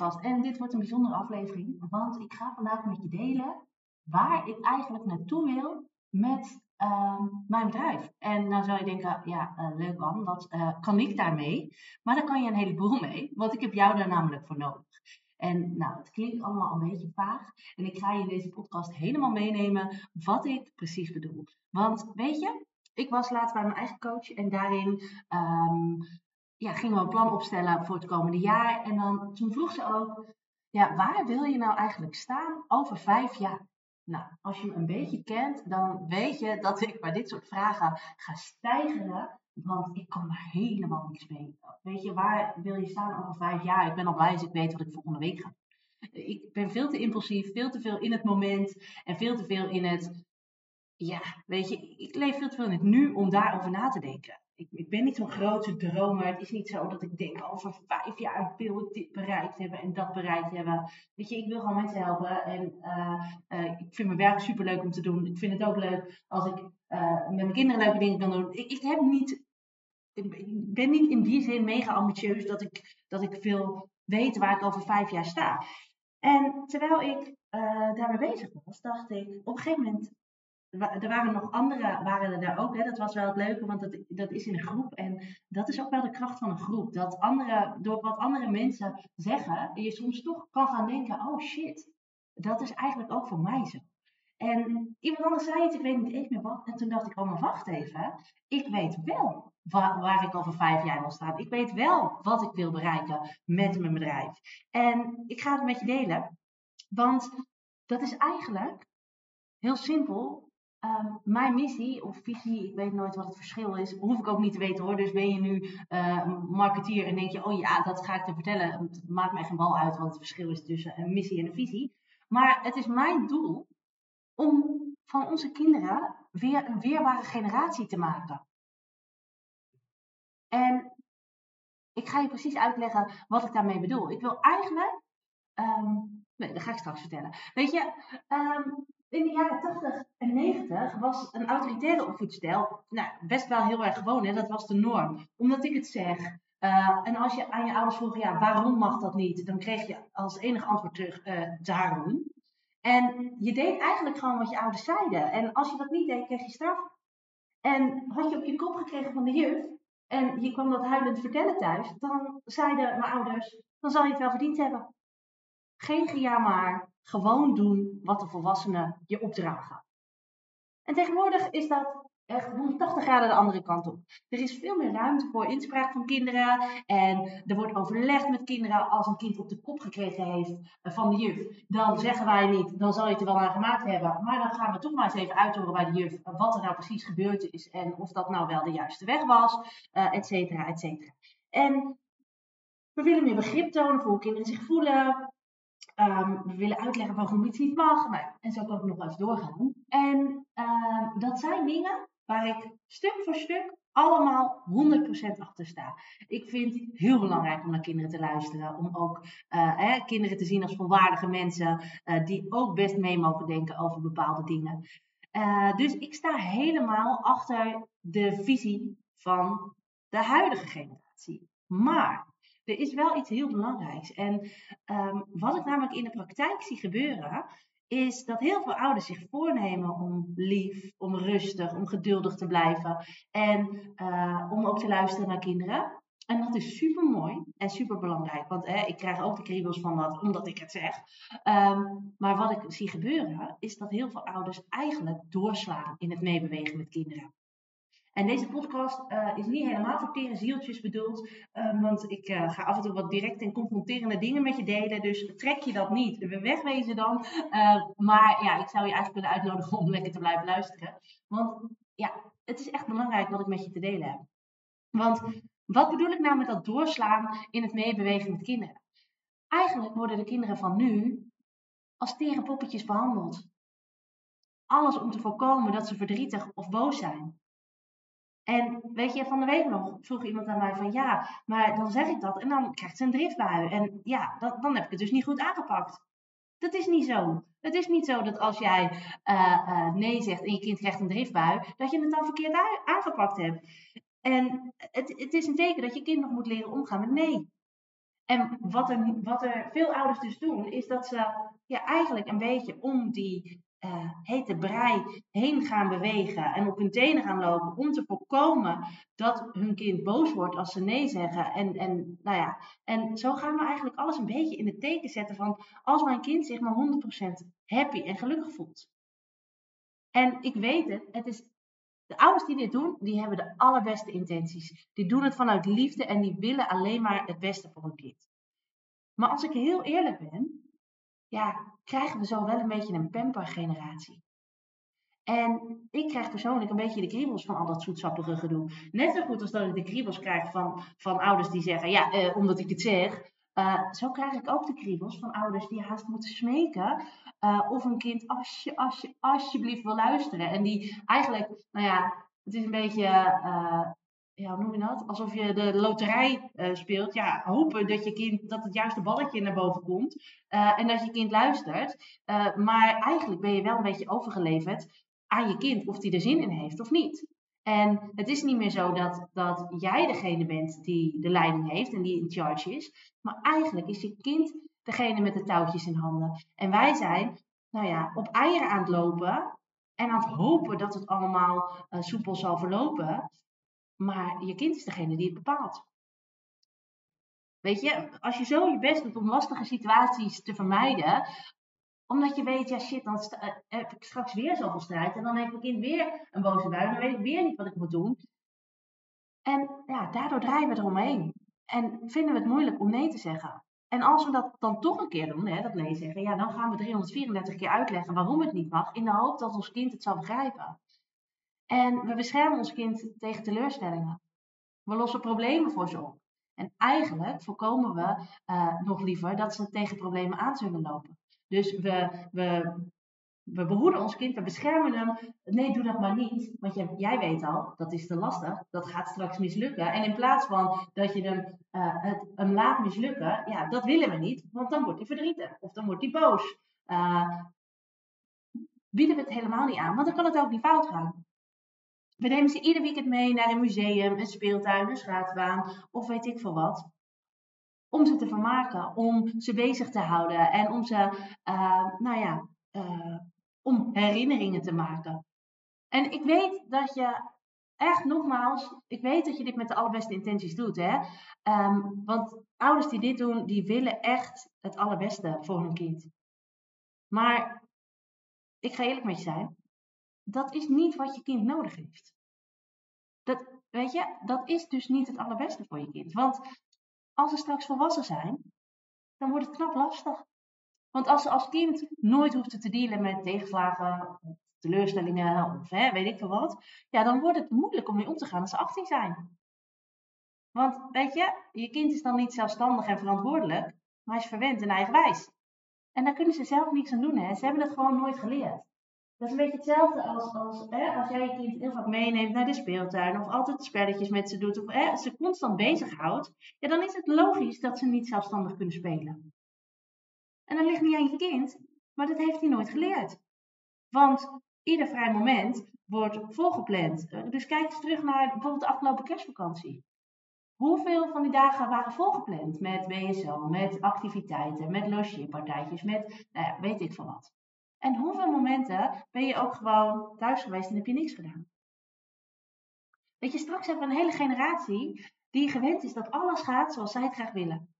En dit wordt een bijzondere aflevering, want ik ga vandaag met je delen waar ik eigenlijk naartoe wil met ehm, mijn bedrijf. En dan zou je denken, ja, eh, leuk man, wat eh, kan ik daarmee? Maar daar kan je een heleboel mee, want ik heb jou daar namelijk voor nodig. En nou, het klinkt allemaal een beetje vaag. En ik ga je in deze podcast helemaal meenemen wat ik precies bedoel. Want weet je, ik was laatst bij mijn eigen coach en daarin ehm, ja, gingen we een plan opstellen voor het komende jaar. En dan, toen vroeg ze ook, ja, waar wil je nou eigenlijk staan over vijf jaar? Nou, als je me een beetje kent, dan weet je dat ik bij dit soort vragen ga stijgen. Want ik kan daar helemaal niks mee. Weet je, waar wil je staan over vijf jaar? Ik ben al blij als ik weet wat ik volgende week ga Ik ben veel te impulsief, veel te veel in het moment en veel te veel in het, ja, weet je, ik leef veel te veel in het nu om daarover na te denken ik, ik ben niet zo'n grote dromer. Het is niet zo dat ik denk, over vijf jaar wil ik dit bereikt hebben en dat bereikt hebben. Weet je, ik wil gewoon mensen helpen. En uh, uh, ik vind mijn werk super leuk om te doen. Ik vind het ook leuk als ik uh, met mijn kinderen leuke dingen kan doen. Ik, ik heb niet, ik ben niet in die zin mega ambitieus dat ik, dat ik veel weet waar ik over vijf jaar sta. En terwijl ik daarmee bezig was, dacht ik, op een gegeven moment er waren nog andere, waren er daar ook. Hè? Dat was wel het leuke, want dat, dat is in een groep. En dat is ook wel de kracht van een groep. Dat andere, door wat andere mensen zeggen, je soms toch kan gaan denken: oh shit, dat is eigenlijk ook voor mij zo. En iemand anders zei het, ik weet niet eens meer wat. En toen dacht ik: oh, maar wacht even. Ik weet wel waar, waar ik over vijf jaar wil staan. Ik weet wel wat ik wil bereiken met mijn bedrijf. En ik ga het met je delen, want dat is eigenlijk heel simpel Um, mijn missie of visie, ik weet nooit wat het verschil is, hoef ik ook niet te weten hoor. Dus ben je nu uh, marketeer en denk je, oh ja, dat ga ik te vertellen. Het maakt mij geen bal uit, want het verschil is tussen een missie en een visie. Maar het is mijn doel om van onze kinderen weer een weerbare generatie te maken. En ik ga je precies uitleggen wat ik daarmee bedoel. Ik wil eigenlijk. Um, nee, dat ga ik straks vertellen. Weet je, um, in de jaren 80 en 90 was een autoritaire opvoedstijl nou, best wel heel erg gewoon. Hè? Dat was de norm. Omdat ik het zeg. Uh, en als je aan je ouders vroeg, ja, waarom mag dat niet? Dan kreeg je als enige antwoord terug, uh, daarom. En je deed eigenlijk gewoon wat je ouders zeiden. En als je dat niet deed, kreeg je straf. En had je op je kop gekregen van de juf, en je kwam dat huilend vertellen thuis, dan zeiden mijn ouders, dan zal je het wel verdiend hebben. Geen gejammer, gewoon doen wat de volwassenen je opdragen. En tegenwoordig is dat echt 180 graden de andere kant op. Er is veel meer ruimte voor inspraak van kinderen. En er wordt overlegd met kinderen als een kind op de kop gekregen heeft eh, van de juf. Dan zeggen wij niet, dan zal je het er wel aan gemaakt hebben. Maar dan gaan we toch maar eens even uithoren bij de juf wat er nou precies gebeurd is. En of dat nou wel de juiste weg was, uh, et cetera, et cetera. En we willen meer begrip tonen voor hoe kinderen zich voelen. Um, we willen uitleggen waarom iets niet mag. Nou, en zo kan ik nog even doorgaan. En uh, dat zijn dingen waar ik stuk voor stuk allemaal 100% achter sta. Ik vind het heel belangrijk om naar kinderen te luisteren. Om ook hè, kinderen te zien als volwaardige mensen. Uh, die ook best mee mogen denken over bepaalde dingen. Uh, dus ik sta helemaal achter de visie van de huidige generatie. Maar er is wel iets heel belangrijks. En um, wat ik namelijk in de praktijk zie gebeuren, is dat heel veel ouders zich voornemen om lief, om rustig, om geduldig te blijven en uh, om ook te luisteren naar kinderen. En dat is super mooi en super belangrijk, want ik krijg ook de kriebels van dat, omdat ik het zeg. Um, maar wat ik zie gebeuren, is dat heel veel ouders eigenlijk doorslaan in het meebewegen met kinderen. En deze podcast uh, is niet helemaal voor tere zieltjes bedoeld, uh, want ik uh, ga af en toe wat direct en confronterende dingen met je delen, dus trek je dat niet. We wegwezen dan. maar ja, ik zou je eigenlijk willen uitnodigen om lekker te blijven luisteren. Want ja, het is echt belangrijk wat ik met je te delen heb. Want wat bedoel ik nou met dat doorslaan in het meebewegen met kinderen? Eigenlijk worden de kinderen van nu als tere poppetjes behandeld. Alles om te voorkomen dat ze verdrietig of boos zijn. En weet je, van de week nog vroeg iemand aan mij van ja, maar dan zeg ik dat en dan krijgt ze een driftbui. En ja, dan, dan heb ik het dus niet goed aangepakt. Dat is niet zo. Het is niet zo dat als jij uh, uh, nee zegt en je kind krijgt een driftbui, dat je het dan verkeerd aangepakt hebt. En het, het is een teken dat je kind nog moet leren omgaan met nee. En wat er, wat er veel ouders dus doen, is dat ze ja, eigenlijk een beetje om die uh, hete brei heen gaan bewegen en op hun tenen gaan lopen om te voorkomen dat hun kind boos wordt als ze nee zeggen. En, en, nou ja, en zo gaan we eigenlijk alles een beetje in het teken zetten van als mijn kind zich maar 100% happy en gelukkig voelt. En ik weet het, het is, de ouders die dit doen, die hebben de allerbeste intenties. Die doen het vanuit liefde en die willen alleen maar het beste voor hun kind. Maar als ik heel eerlijk ben, ja, krijgen we zo wel een beetje een pampergeneratie. En ik krijg persoonlijk een beetje de kriebels van al dat zoetsappige gedoe. Net zo goed als dat ik de kriebels krijg van, van ouders die zeggen, ja, eh, omdat ik het zeg. Uh, zo krijg ik ook de kriebels van ouders die haast moeten smeken uh, of een kind alsje, alsje, alsjeblieft wil luisteren. En die eigenlijk, nou ja, het is een beetje ja, hoe noem je dat? Alsof je de loterij uh, speelt. Ja, hopen dat je kind dat het juiste balletje naar boven komt. Uh, en dat je kind luistert. Uh, maar eigenlijk ben je wel een beetje overgeleverd aan je kind of die er zin in heeft of niet. En het is niet meer zo dat, dat jij degene bent die de leiding heeft en die in charge is. Maar eigenlijk is je kind degene met de touwtjes in handen. En wij zijn, nou ja, op eieren aan het lopen. En aan het hopen dat het allemaal soepel zal verlopen. Maar je kind is degene die het bepaalt. Weet je, als je zo je best doet om lastige situaties te vermijden, omdat je weet, ja shit, dan eh, heb ik straks weer zoveel strijd en dan heeft mijn kind weer een boze bui, dan weet ik weer niet wat ik moet doen. En ja, daardoor draaien we eromheen. En vinden we het moeilijk om nee te zeggen. En als we dat dan toch een keer doen, hè, dat nee zeggen, ja, dan gaan we 334 keer uitleggen waarom het niet mag, in de hoop dat ons kind het zal begrijpen. En we beschermen ons kind tegen teleurstellingen. We lossen problemen voor ze op. En eigenlijk voorkomen we uh, nog liever dat ze tegen problemen aan zullen lopen. Dus we, we, we behoeden ons kind, we beschermen hem. Nee, doe dat maar niet. Want jij, jij weet al, dat is te lastig. Dat gaat straks mislukken. En in plaats van dat je hem, uh, het, laat mislukken, ja, dat willen we niet. Want dan wordt hij verdrietig. Of dan wordt hij boos. Uh, bieden we het helemaal niet aan. Want dan kan het ook niet fout gaan. We nemen ze ieder weekend mee naar een museum, een speeltuin, een schaatsbaan of weet ik veel wat. Om ze te vermaken, om ze bezig te houden en om ze, uh, nou ja, uh, om herinneringen te maken. En ik weet dat je echt nogmaals, ik weet dat je dit met de allerbeste intenties doet, hè. Um, want ouders die dit doen, die willen echt het allerbeste voor hun kind. Maar ik ga eerlijk met je zijn dat is niet wat je kind nodig heeft. Dat, weet je, dat is dus niet het allerbeste voor je kind. Want als ze straks volwassen zijn, dan wordt het knap lastig. Want als ze als kind nooit hoeft te dealen met tegenslagen, of teleurstellingen of hè, weet ik veel wat, ja, dan wordt het moeilijk om mee om te gaan als ze 18 zijn. Want weet je, je kind is dan niet zelfstandig en verantwoordelijk, maar is verwend en eigenwijs. En daar kunnen ze zelf niks aan doen. Hè. Ze hebben dat gewoon nooit geleerd. Dat is een beetje hetzelfde als, als, hè, als jij je kind heel vaak meeneemt naar de speeltuin of altijd spelletjes met ze doet of hè, ze constant bezighoudt. Ja, dan is het logisch dat ze niet zelfstandig kunnen spelen. En dat ligt niet aan je kind, maar dat heeft hij nooit geleerd. Want ieder vrij moment wordt volgepland. Dus kijk eens terug naar bijvoorbeeld de afgelopen kerstvakantie. Hoeveel van die dagen waren volgepland met BSO, met activiteiten, met logeerpartijtjes, met nou ja, weet ik van wat. En hoeveel momenten ben je ook gewoon thuis geweest en heb je niks gedaan? Weet je, straks hebben we een hele generatie die gewend is dat alles gaat zoals zij het graag willen.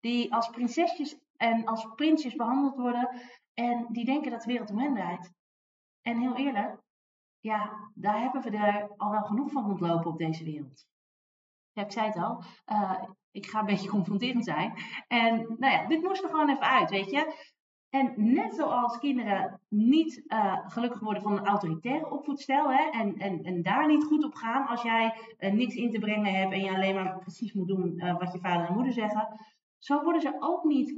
Die als prinsesjes en als prinsjes behandeld worden en die denken dat de wereld om hen draait. En heel eerlijk, ja, daar hebben we er al wel genoeg van rondlopen op deze wereld. Ja, ik zei het al, uh, ik ga een beetje confronterend zijn. En nou ja, dit moest er gewoon even uit, weet je. En net zoals kinderen niet uh, gelukkig worden van een autoritaire opvoedstijl hè, en, en, en daar niet goed op gaan als jij uh, niks in te brengen hebt en je alleen maar precies moet doen uh, wat je vader en moeder zeggen, zo worden ze ook niet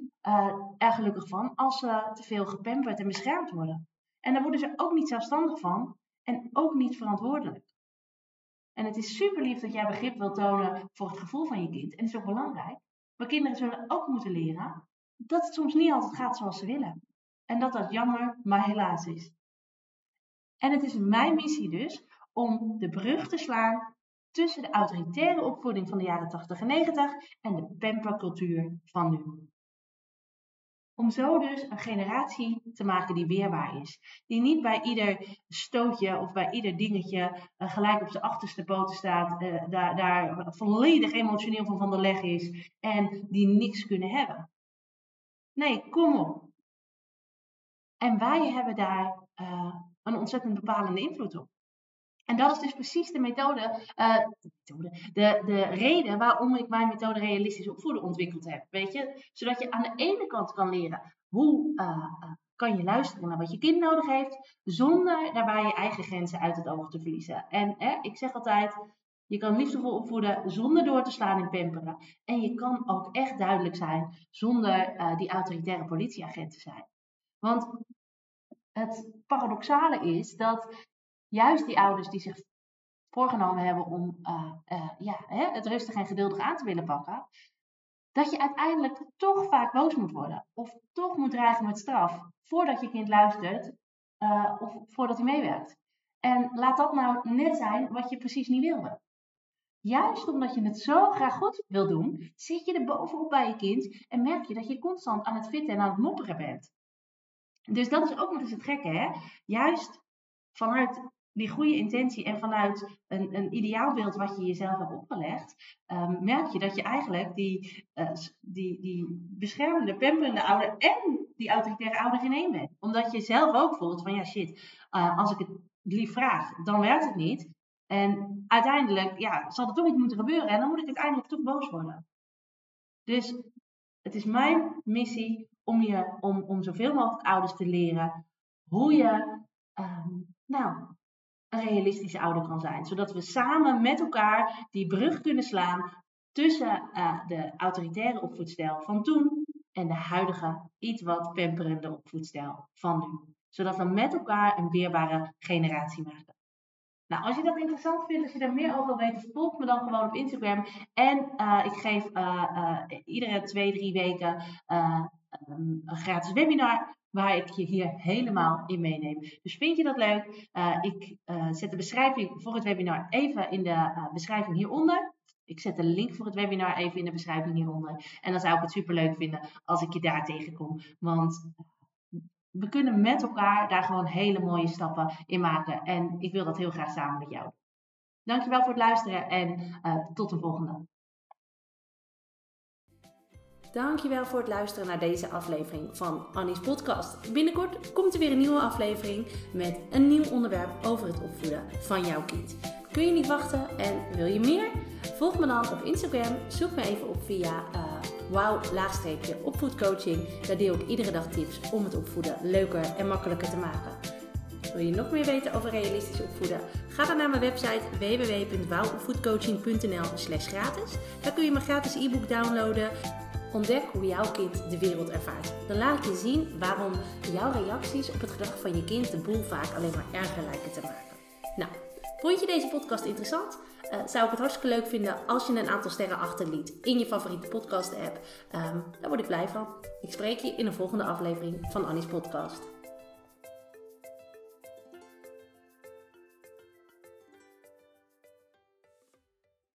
er gelukkig van als ze te veel gepamperd en beschermd worden. En daar worden ze ook niet zelfstandig van en ook niet verantwoordelijk. En het is super lief dat jij begrip wilt tonen voor het gevoel van je kind. En dat is ook belangrijk. Maar kinderen zullen ook moeten leren dat het soms niet altijd gaat zoals ze willen. En dat dat jammer, maar helaas is. En het is mijn missie dus om de brug te slaan tussen de autoritaire opvoeding van de jaren 80 en 90 en de pampercultuur van nu. Om zo dus een generatie te maken die weerbaar is. Die niet bij ieder stootje of bij ieder dingetje uh, gelijk op zijn achterste poten staat. Uh, daar, daar volledig emotioneel van van de leg is. En die niks kunnen hebben. Nee, kom op. En wij hebben daar uh, een ontzettend bepalende invloed op. En dat is dus precies de methode, uh, de, de reden waarom ik mijn methode realistisch opvoeden ontwikkeld heb. Weet je? Zodat je aan de ene kant kan leren hoe uh, kan je luisteren naar wat je kind nodig heeft, zonder daarbij je eigen grenzen uit het oog te verliezen. En ik zeg altijd, je kan liefdevol opvoeden zonder door te slaan in pamperen. En je kan ook echt duidelijk zijn zonder uh, die autoritaire politieagent te zijn. Want het paradoxale is dat juist die ouders die zich voorgenomen hebben om uh, uh, ja, hè, het rustig en geduldig aan te willen pakken, dat je uiteindelijk toch vaak boos moet worden. Of toch moet dreigen met straf voordat je kind luistert of voordat hij meewerkt. En laat dat nou net zijn wat je precies niet wilde. Juist omdat je het zo graag goed wil doen, zit je er bovenop bij je kind en merk je dat je constant aan het fitten en aan het mopperen bent. Dus dat is ook nog eens het gekke, hè? Juist vanuit die goede intentie en vanuit een, een ideaalbeeld wat je jezelf hebt opgelegd, um, merk je dat je eigenlijk die, uh, die, die beschermende, pamperende ouder en die autoritaire ouder in één bent. Omdat je zelf ook voelt van ja shit, uh, als ik het lief vraag, dan werkt het niet. En uiteindelijk ja, zal er toch iets moeten gebeuren en dan moet ik uiteindelijk toch boos worden. Dus het is mijn missie om, je, om, om zoveel mogelijk ouders te leren hoe je um, nou, een realistische ouder kan zijn. Zodat we samen met elkaar die brug kunnen slaan tussen uh, de autoritaire opvoedstijl van toen en de huidige iets wat pamperende opvoedstijl van nu. Zodat we met elkaar een weerbare generatie maken. Nou, als je dat interessant vindt, als je daar meer over wil weten, volg me dan gewoon op Instagram. En uh, ik geef uh, uh, iedere twee, drie weken een gratis webinar waar ik je hier helemaal in meeneem. Dus vind je dat leuk? ik zet de beschrijving voor het webinar even in de beschrijving hieronder. Ik zet de link voor het webinar even in de beschrijving hieronder. En dan zou ik het super leuk vinden als ik je daar tegenkom. Want we kunnen met elkaar daar gewoon hele mooie stappen in maken. En ik wil dat heel graag samen met jou. Dankjewel voor het luisteren en uh, tot de volgende. Dankjewel voor het luisteren naar deze aflevering van Annie's podcast. Binnenkort komt er weer een nieuwe aflevering met een nieuw onderwerp over het opvoeden van jouw kind. Kun je niet wachten en wil je meer? Volg me dan op Instagram. Zoek me even op via uh, wow laagstreepje opvoedcoaching. Daar deel ik iedere dag tips om het opvoeden leuker en makkelijker te maken. Wil je nog meer weten over realistisch opvoeden? Ga dan naar mijn website www.wowopvoedcoaching.nl slash gratis. Daar kun je mijn gratis e-book downloaden. Ontdek hoe jouw kind de wereld ervaart. Dan laat ik je zien waarom jouw reacties op het gedrag van je kind de boel vaak alleen maar erger lijken te maken. Nou, vond je deze podcast interessant? Uh, zou ik het hartstikke leuk vinden als je een aantal sterren achterliet in je favoriete podcast app. Um, daar word ik blij van. Ik spreek je in een volgende aflevering van Annie's podcast.